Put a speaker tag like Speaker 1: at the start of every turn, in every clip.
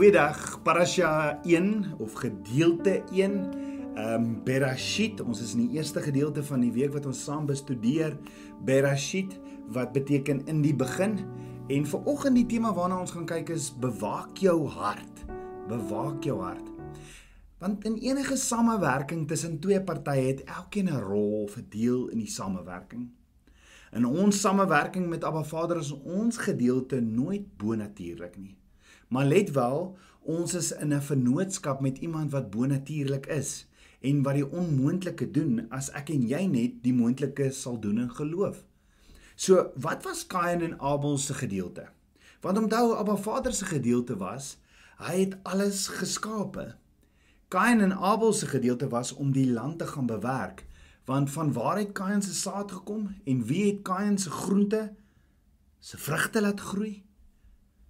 Speaker 1: Goeiedag, Parasha 1 of gedeelte 1. Ehm um, Berashit, ons is in die eerste gedeelte van die week wat ons saam bestudeer. Berashit wat beteken in die begin. En vir oggend die tema waarna ons gaan kyk is bewaak jou hart. Bewaak jou hart. Want in enige samewerking tussen twee partye het elkeen 'n rol verdeel in die samewerking. In ons samewerking met Abba Vader is ons gedeelte nooit bonatuurlik nie. Maar let wel, ons is in 'n vennootskap met iemand wat bonatuurlik is en wat die onmoontlike doen as ek en jy net die moontlike sal doen in geloof. So, wat was Kain en Abel se gedeelte? Want onthou, Abba Vader se gedeelte was, hy het alles geskape. Kain en Abel se gedeelte was om die land te gaan bewerk, want van waar het Kain se saad gekom en wie het Kain se groente se vrugte laat groei?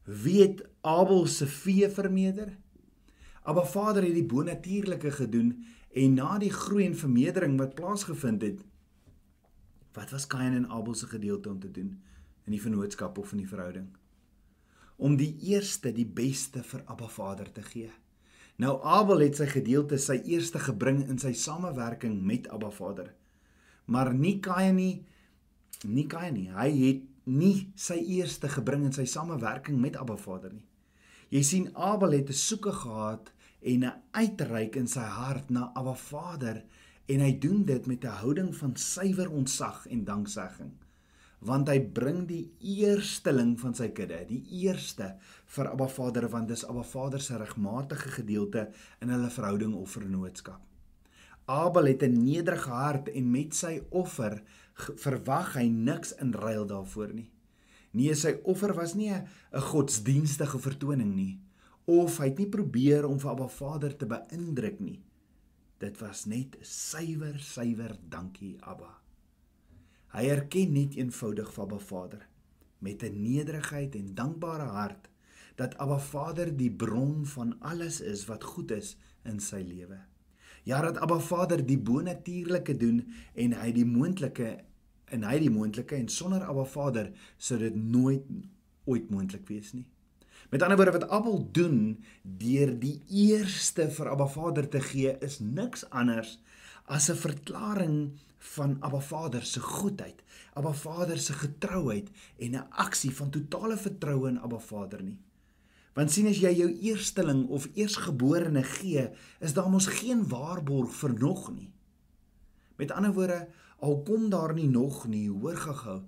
Speaker 1: Wie het Abel se vee vermeerder? Abba Vader het die bonatuurlike gedoen en na die groei en vermeerdering wat plaasgevind het, wat was Kain en Abel se gedeelte om te doen in die vennootskap of in die verhouding? Om die eerste, die beste vir Abba Vader te gee. Nou Abel het sy gedeelte, sy eerste gebring in sy samewerking met Abba Vader. Maar nie Kain nie, nie Kain nie. Hy het nie sy eerste gebring in sy samewerking met Abba Vader nie. Jy sien Abel het 'n soeke gehad en 'n uitreik in sy hart na Abba Vader en hy doen dit met 'n houding van suiwer ontzag en danksegging want hy bring die eersteling van sy kudde, die eerste vir Abba Vader want dis Abba Vader se regmatige gedeelte in hulle verhouding of vernootskap. Abel het 'n nederige hart en met sy offer verwag hy niks in ruil daarvoor nie. Nee, sy offer was nie 'n godsdienstige vertoning nie of hy het nie probeer om vir Abba Vader te beïndruk nie. Dit was net suiwer, suiwer dankie Abba. Hy erken net eenvoudig vir Abba Vader met 'n nederigheid en dankbare hart dat Abba Vader die bron van alles is wat goed is in sy lewe. Ja, dat Abba Vader die bonatuurlike doen en hy die moontlike en hy die moontlike en sonder Abba Vader sou dit nooit ooit moontlik wees nie. Met ander woorde wat Abel doen deur die eerste vir Abba Vader te gee is niks anders as 'n verklaring van Abba Vader se goedheid, Abba Vader se getrouheid en 'n aksie van totale vertroue in Abba Vader nie. Want sien as jy jou eersteling of eersgeborene gee, is daar mos geen waarborg vir nog nie. Met ander woorde, al kom daar nie nog nie, hoor gehou,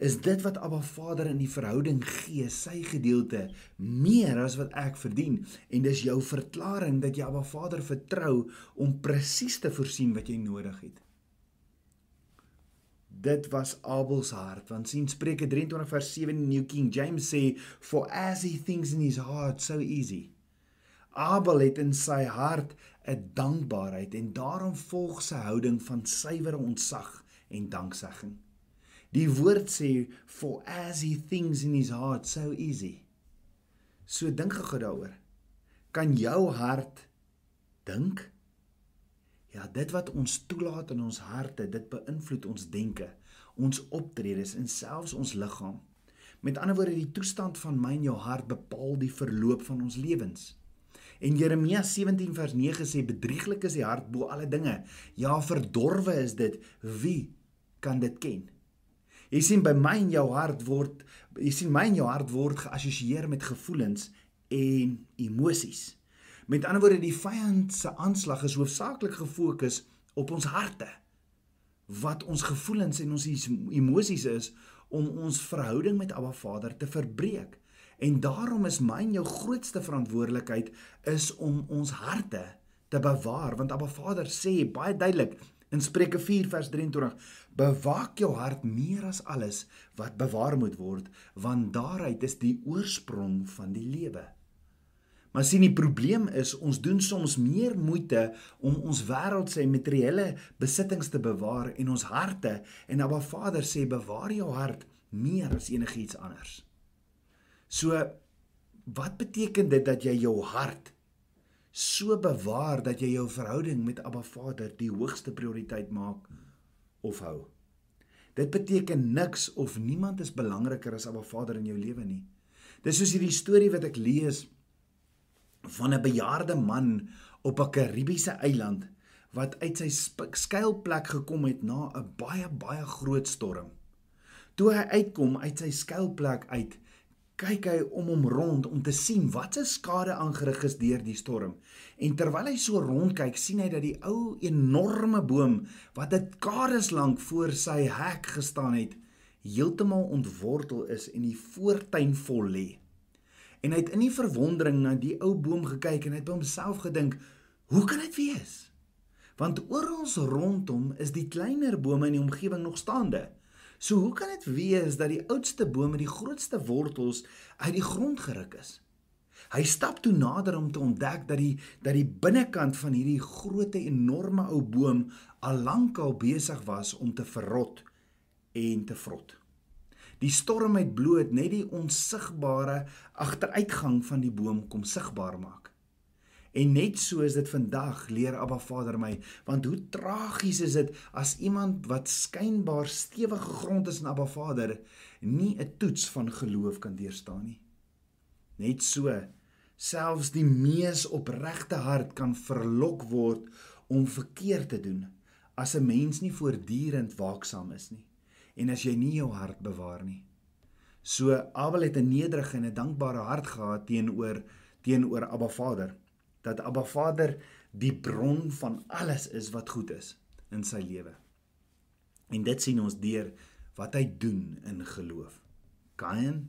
Speaker 1: is dit wat Abba Vader in die verhouding gee, sy gedeelte meer as wat ek verdien. En dis jou verklaring dat jy Abba Vader vertrou om presies te voorsien wat jy nodig het. Dit was Abel se hart want sien Spreuke 23 vers 7 in New King James sê for as he thinks in his heart so easy Abel het in sy hart 'n dankbaarheid en daarom volg sy houding van suiwer ontzag en danksegging. Die woord sê for as he thinks in his heart so easy. So dink gou daaroor. Kan jou hart dink? Ja, dit wat ons toelaat in ons harte, dit beïnvloed ons denke, ons optredes en selfs ons liggaam. Met ander woorde, die toestand van my en jou hart bepaal die verloop van ons lewens. En Jeremia 17 vers 9 sê bedrieglik is die hart bo alle dinge. Ja, verdorwe is dit. Wie kan dit ken? Jy sien by my en jou hart word jy sien my en jou hart word geassosieer met gevoelens en emosies. Met ander woorde, die vyand se aanslag is hoofsaaklik gefokus op ons harte. Wat ons gevoelens en ons emosies is om ons verhouding met Abba Vader te verbreek. En daarom is my en jou grootste verantwoordelikheid is om ons harte te bewaar want Abba Vader sê baie duidelik in Spreuke 4 vers 23 bewaak jou hart meer as alles wat bewaar moet word want daaruit is die oorsprong van die lewe. Maar sien die probleem is ons doen soms meer moeite om ons wêreldse materiële besittings te bewaar en ons harte en Abba Vader sê bewaar jou hart meer as enigiets anders. So wat beteken dit dat jy jou hart so bewaar dat jy jou verhouding met Abba Vader die hoogste prioriteit maak of hou? Dit beteken niks of niemand is belangriker as Abba Vader in jou lewe nie. Dis soos hierdie storie wat ek lees van 'n bejaarde man op 'n Karibiese eiland wat uit sy skuilplek gekom het na 'n baie baie groot storm. Toe hy uitkom uit sy skuilplek uit, kyk hy om hom rond om te sien wat se skade aangerig is deur die storm. En terwyl hy so rondkyk, sien hy dat die ou enorme boom wat 'n kades lank voor sy hek gestaan het, heeltemal ontwortel is en die voortuin vol lê. En hy het in die verwondering na die ou boom gekyk en hy het by homself gedink, "Hoe kan dit wees?" Want oral rondom is die kleiner bome in die omgewing nog staande. So hoe kan dit wees dat die oudste boom met die grootste wortels uit die grond geruk is? Hy stap toe nader om te ontdek dat die dat die binnekant van hierdie groot enorme ou boom al lankal besig was om te verrot en te vrot. Die storm het bloot net die onsigbare agteruitgang van die boom kom sigbaar maak. En net so is dit vandag leer Abba Vader my, want hoe tragies is dit as iemand wat skynbaar stewige grond is in Abba Vader nie 'n toets van geloof kan deurstaan nie. Net so selfs die mees opregte hart kan verlok word om verkeerd te doen as 'n mens nie voortdurend waaksaam is nie en as jy nie jou hart bewaar nie. So Abel het 'n nederige en 'n dankbare hart gehad teenoor teenoor Abba Vader. Dat Abba Vader die bron van alles is wat goed is in sy lewe. En dit sien ons deur wat hy doen in geloof. Kain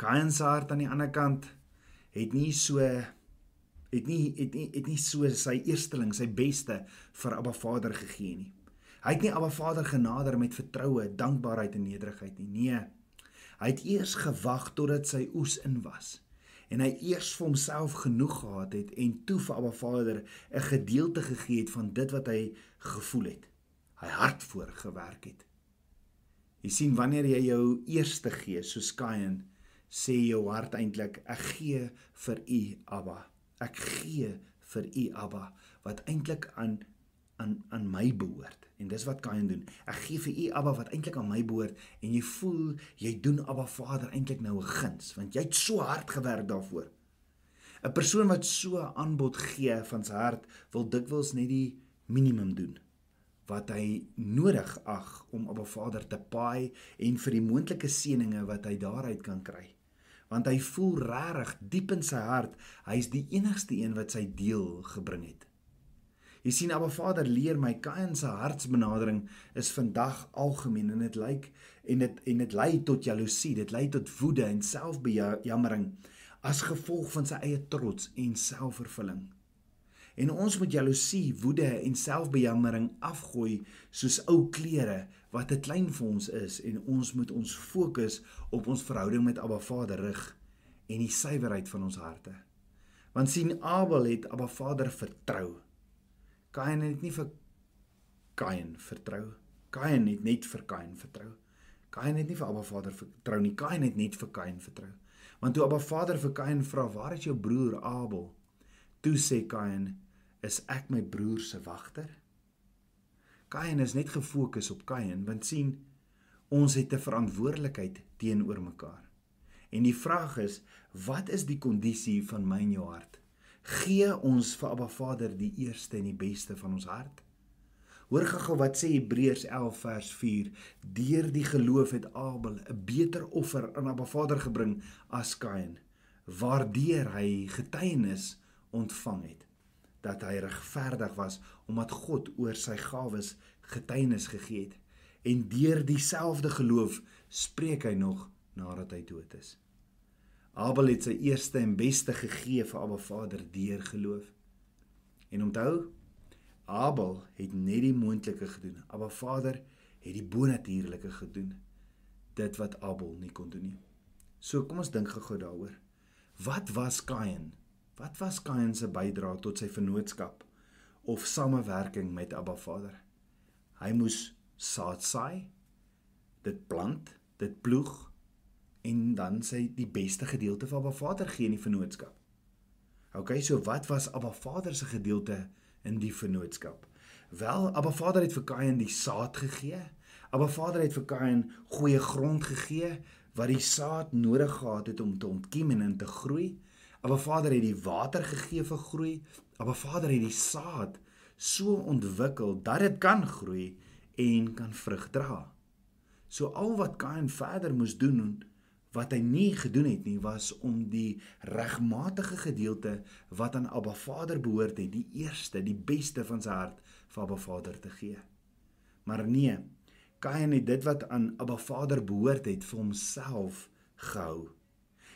Speaker 1: Kain se hart aan die ander kant het nie so het nie het nie het nie so sy eersteling, sy beste vir Abba Vader gegee nie. Hy het nie Abba Vader genader met vertroue, dankbaarheid en nederigheid nie. Nee. Hy het eers gewag totdat sy oes in was en hy eers vir homself genoeg gehad het en toe vir Abba Vader 'n gedeelte gegee het van dit wat hy gevoel het. Hy hard voor gewerk het. Jy sien wanneer jy jou eerste gee, soos Kain, sê jou hart eintlik ek gee vir U Abba. Ek gee vir U Abba wat eintlik aan aan aan my behoort. En dis wat Kain doen. Ek gee vir u Abba wat eintlik aan my behoort en jy voel jy doen Abba Vader eintlik nou 'n guns want jy het so hard gewerk daarvoor. 'n Persoon wat so 'n aanbod gee van sy hart wil dikwels net die minimum doen wat hy nodig ag om Abba Vader te paai en vir die moontlike seëninge wat hy daaruit kan kry. Want hy voel regtig diep in sy hart hy is die enigste een wat sy deel gebring het. Jy sien Abba Vader leer my Kain se hartsbenadering is vandag algemeen en dit lyk en dit en dit lei tot jaloesie, dit lei tot woede en selfbejammering as gevolg van sy eie trots en selfvervulling. En ons moet jaloesie, woede en selfbejammering afgooi soos ou klere wat te klein vir ons is en ons moet ons fokus op ons verhouding met Abba Vader rig en die suiwerheid van ons harte. Want sien Abel het Abba Vader vertrou. Kain het nie vir Kain vertrou. Kain het net vir Kain vertrou. Kain het nie vir Abba Vader vertrou nie. Kain het net vir Kain vertrou. Want toe Abba Vader vir Kain vra, "Waar is jou broer Abel?" Toe sê Kain, "Is ek my broer se wagter?" Kain is net gefokus op Kain, want sien, ons het 'n verantwoordelikheid teenoor mekaar. En die vraag is, wat is die kondisie van my en jou hart? Gee ons vir Abba Vader die eerste en die beste van ons hart. Hoor gou wat sê Hebreërs 11 vers 4: Deur die geloof het Abel 'n beter offer aan Abba Vader gebring as Kain, waardeur hy getuienis ontvang het dat hy regverdig was omdat God oor sy gawes getuienis gegee het en deur dieselfde geloof spreek hy nog nadat hy dood is. Abel het sy eerste en beste gegee vir Abba Vader deur geloof. En onthou, Abel het net die moontlike gedoen. Abba Vader het die bonatuurlike gedoen. Dit wat Abel nie kon doen nie. So kom ons dink gou-gou daaroor. Wat was Kain? Wat was Kain se bydrae tot sy vennootskap of samewerking met Abba Vader? Hy moes saad saai, dit plant, dit ploeg en dan sy die beste gedeelte van Abba Vader gee in die vennootskap. OK, so wat was Abba Vader se gedeelte in die vennootskap? Wel, Abba Vader het vir Kain die saad gegee. Abba Vader het vir Kain goeie grond gegee wat die saad nodig gehad het om te ontkiem en in te groei. Abba Vader het die water gegee vir groei. Abba Vader het die saad so ontwikkel dat dit kan groei en kan vrug dra. So al wat Kain verder moes doen wat hy nie gedoen het nie was om die regmatige gedeelte wat aan Abba Vader behoort het, die eerste, die beste van sy hart vir Abba Vader te gee. Maar nee, Kain het dit wat aan Abba Vader behoort het vir homself gehou.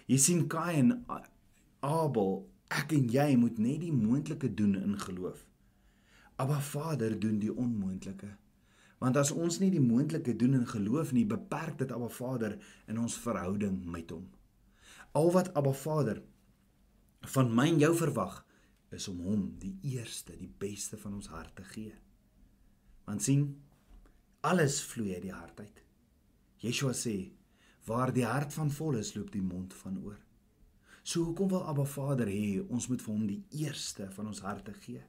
Speaker 1: Jy sien Kain Abel, ek en jy moet net die moontlike doen in geloof. Abba Vader doen die onmoontlike. Want as ons nie die moontlike doen in geloof nie, beperk dit Abba Vader in ons verhouding met hom. Al wat Abba Vader van my en jou verwag, is om hom die eerste, die beste van ons hart te gee. Want sien, alles vloei uit die hart uit. Yeshua sê, waar die hart van vol is, loop die mond van oor. So hoekom wil Abba Vader hê ons moet vir hom die eerste van ons harte gee?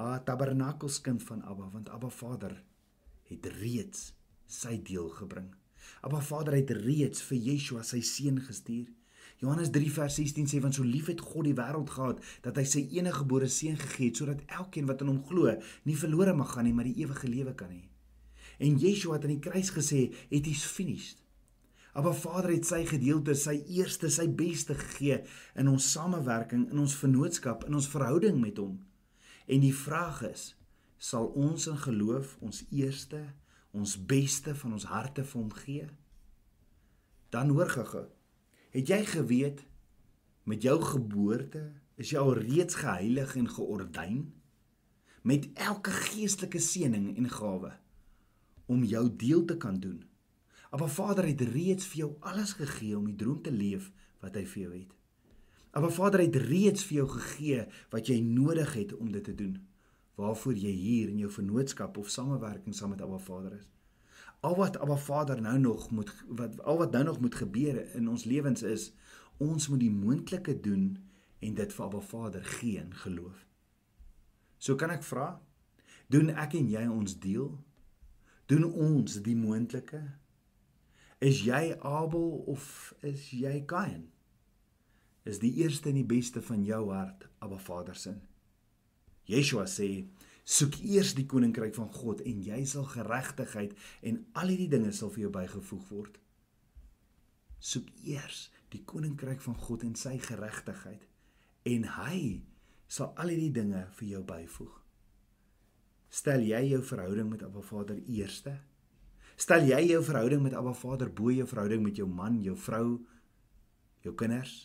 Speaker 1: Ah tabernakelskind van Abba, want Abba Vader het reeds sy deel gebring. Abba Vader het reeds vir Yeshua sy seun gestuur. Johannes 3 vers 16 sê want so lief het God die wêreld gehad dat hy sy enige gebore seun gegee het sodat elkeen wat in hom glo nie verlore mag gaan nie maar die ewige lewe kan hê. En Yeshua het aan die kruis gesê, "It is finished." Maar Vader het sy gedeelte, sy eerste, sy beste gegee in ons samewerking, in ons vennootskap, in ons verhouding met hom. En die vraag is, sal ons in geloof ons eerste, ons beste van ons harte vir hom gee? Dan hoor gaga, het jy geweet met jou geboorte is jy al reeds geheilig en geordyn met elke geestelike seëning en gawe om jou deel te kan doen Maar Vader het reeds vir jou alles gegee om die droom te leef wat hy vir jou het. Maar Vader het reeds vir jou gegee wat jy nodig het om dit te doen. Waarvoor jy hier in jou vennootskap of samewerking saam met Abba Vader is. Al wat Abba Vader nou nog moet wat al wat nou nog moet gebeur in ons lewens is ons moet die moontlike doen en dit vir Abba Vader gee in geloof. So kan ek vra, doen ek en jy ons deel? Doen ons die moontlike Is jy Abel of is jy Kain? Is die eerste en die beste van jou hart Abba Vader se? Yeshua sê: "Soek eers die koninkryk van God en jy sal geregtigheid en al hierdie dinge sal vir jou bygevoeg word." Soek eers die koninkryk van God en sy geregtigheid en hy sal al hierdie dinge vir jou byvoeg. Stel jy jou verhouding met Abba Vader eerste? Stel jy jou verhouding met Abba Vader bo jou verhouding met jou man, jou vrou, jou kinders?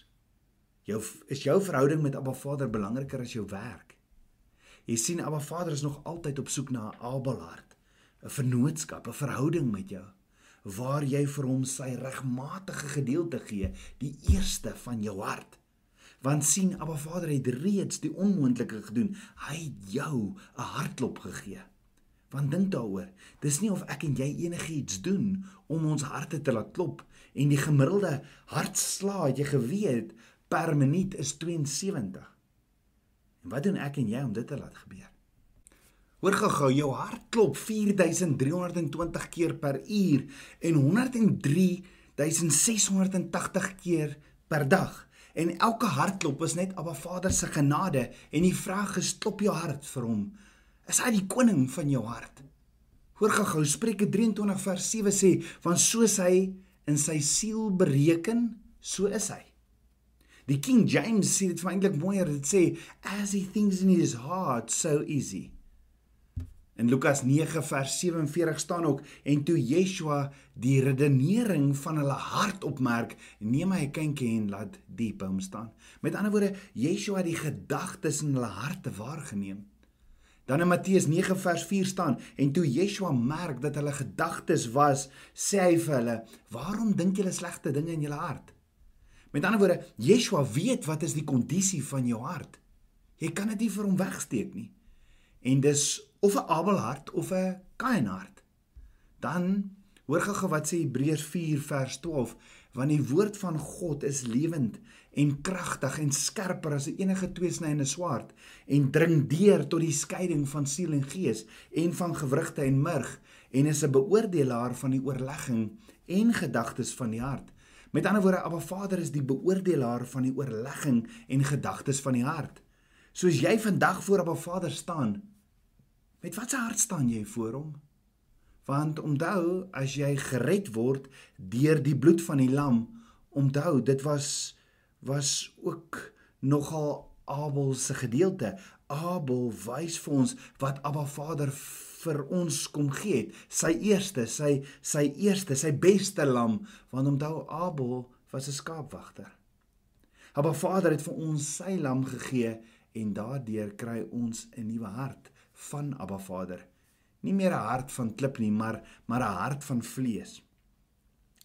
Speaker 1: Jou is jou verhouding met Abba Vader belangriker as jou werk? Jy sien Abba Vader is nog altyd op soek na 'n Abelhart, 'n vennootskap, 'n verhouding met jou waar jy vir hom sy regmatige gedeelte gee, die eerste van jou hart. Want sien Abba Vader het reeds die onmoontlike gedoen. Hy het jou 'n hartklop gegee. Want dink daaroor, dis nie of ek en jy enigiets doen om ons harte te laat klop en die gemiddelde hartslag, jy geweet, per minuut is 72. En wat doen ek en jy om dit te laat gebeur? Hoor gou-gou, jou hart klop 4320 keer per uur en 103680 keer per dag. En elke hartklop is net Abba Vader se genade en die vraag is klop jou hart vir hom Is hy die koning van jou hart? Hoor gou-gou Spreuke 23 vers 7 sê, want soos hy in sy siel bereken, so is hy. Die King James sê dit feitelik mooier, dit sê as he thinks in his heart, so is he. In Lukas 9 vers 47 staan ook en toe Yeshua die redenering van hulle hart opmerk, neem hy 'n kindjie en laat diep hom staan. Met ander woorde, Yeshua het die gedagtes in hulle harte waargeneem. Dan in Matteus 9 vers 4 staan en toe Yeshua merk dat hulle gedagtes was, sê hy vir hulle: "Waarom dink julle slegte dinge in julle hart?" Met ander woorde, Yeshua weet wat is die kondisie van jou hart. Jy kan dit nie vir hom wegsteek nie. En dis of 'n Abel hart of 'n Kain hart. Dan hoor gou wat sê Hebreërs 4 vers 12, want die woord van God is lewend en kragtig en skerper as enige tweesnyende swaard en dring deur tot die skeiding van siel en gees en van gewrigte en murg en is 'n beoordelaar van die oorlegging en gedagtes van die hart. Met ander woorde, Abba Vader is die beoordelaar van die oorlegging en gedagtes van die hart. Soos jy vandag voor Abba Vader staan, met watter hart staan jy voor hom? Want onthou, as jy gered word deur die bloed van die lam, onthou, dit was was ook nogal Abel se gedeelte. Abel wys vir ons wat Abba Vader vir ons kom gee het. Sy eerste, sy sy eerste, sy beste lam, want onthou Abel was 'n skaapwagter. Abba Vader het vir ons sy lam gegee en daardeur kry ons 'n nuwe hart van Abba Vader. Nie meer 'n hart van klip nie, maar maar 'n hart van vlees.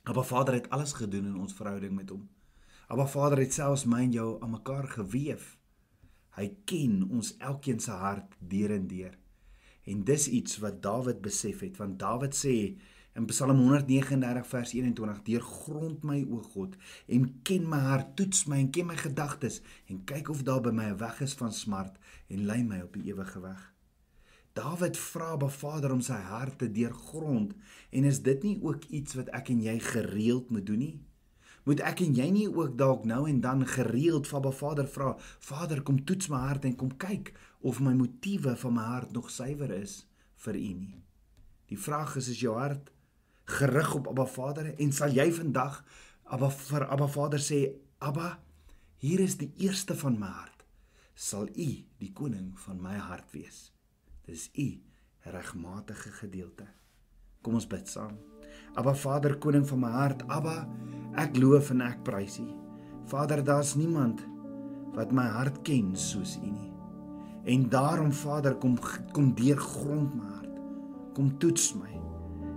Speaker 1: Abba Vader het alles gedoen in ons verhouding met hom. Abba Vader het selfs my en jou aan mekaar gewewe. Hy ken ons elkeen se hart deur en deur. En dis iets wat Dawid besef het want Dawid sê in Psalm 139 vers 21 deur grond my o God en ken my hart toets my en ken my gedagtes en kyk of daar by my 'n weg is van smart en lei my op die ewige weg. Dawid vra by Vader om sy hart te deurgrond en is dit nie ook iets wat ek en jy gereeld moet doen nie? Moet ek en jy nie ook dalk nou en dan gereeld van by Vader vra, Vader kom toets my hart en kom kyk of my motiewe van my hart nog suiwer is vir U nie. Die vraag is is jou hart gerig op Abba Vader en sal jy vandag Abba vir Abba Vader sê Abba hier is die eerste van my hart sal U die koning van my hart wees. Dis U regmatige gedeelte. Kom ons bid saam. Abba Vader koning van my hart, Abba, ek loof en ek prys U. Vader, daar's niemand wat my hart ken soos U nie. En daarom Vader kom kom deurgrond my hart. Kom toets my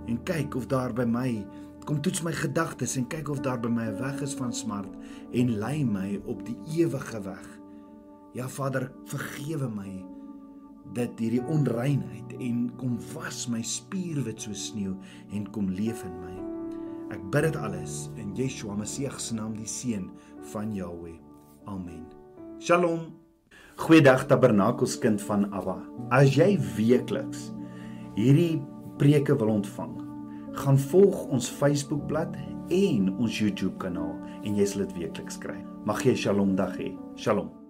Speaker 1: en kyk of daar by my kom toets my gedagtes en kyk of daar by my 'n weg is van smart en lei my op die ewige weg. Ja Vader, vergewe my dit hierdie onreinheid en kom was my spierwit so sneeu en kom leef in my. Ek bid dit alles in Yeshua Messie se naam, die seun van Jahweh. Amen. Shalom. Goeiedag Tabernakelskind van Abba. As jy weekliks hierdie preke wil ontvang, gaan volg ons Facebookblad en ons YouTube kanaal en jy sal dit weekliks kry. Mag jy 'n Shalom dag hê. Shalom.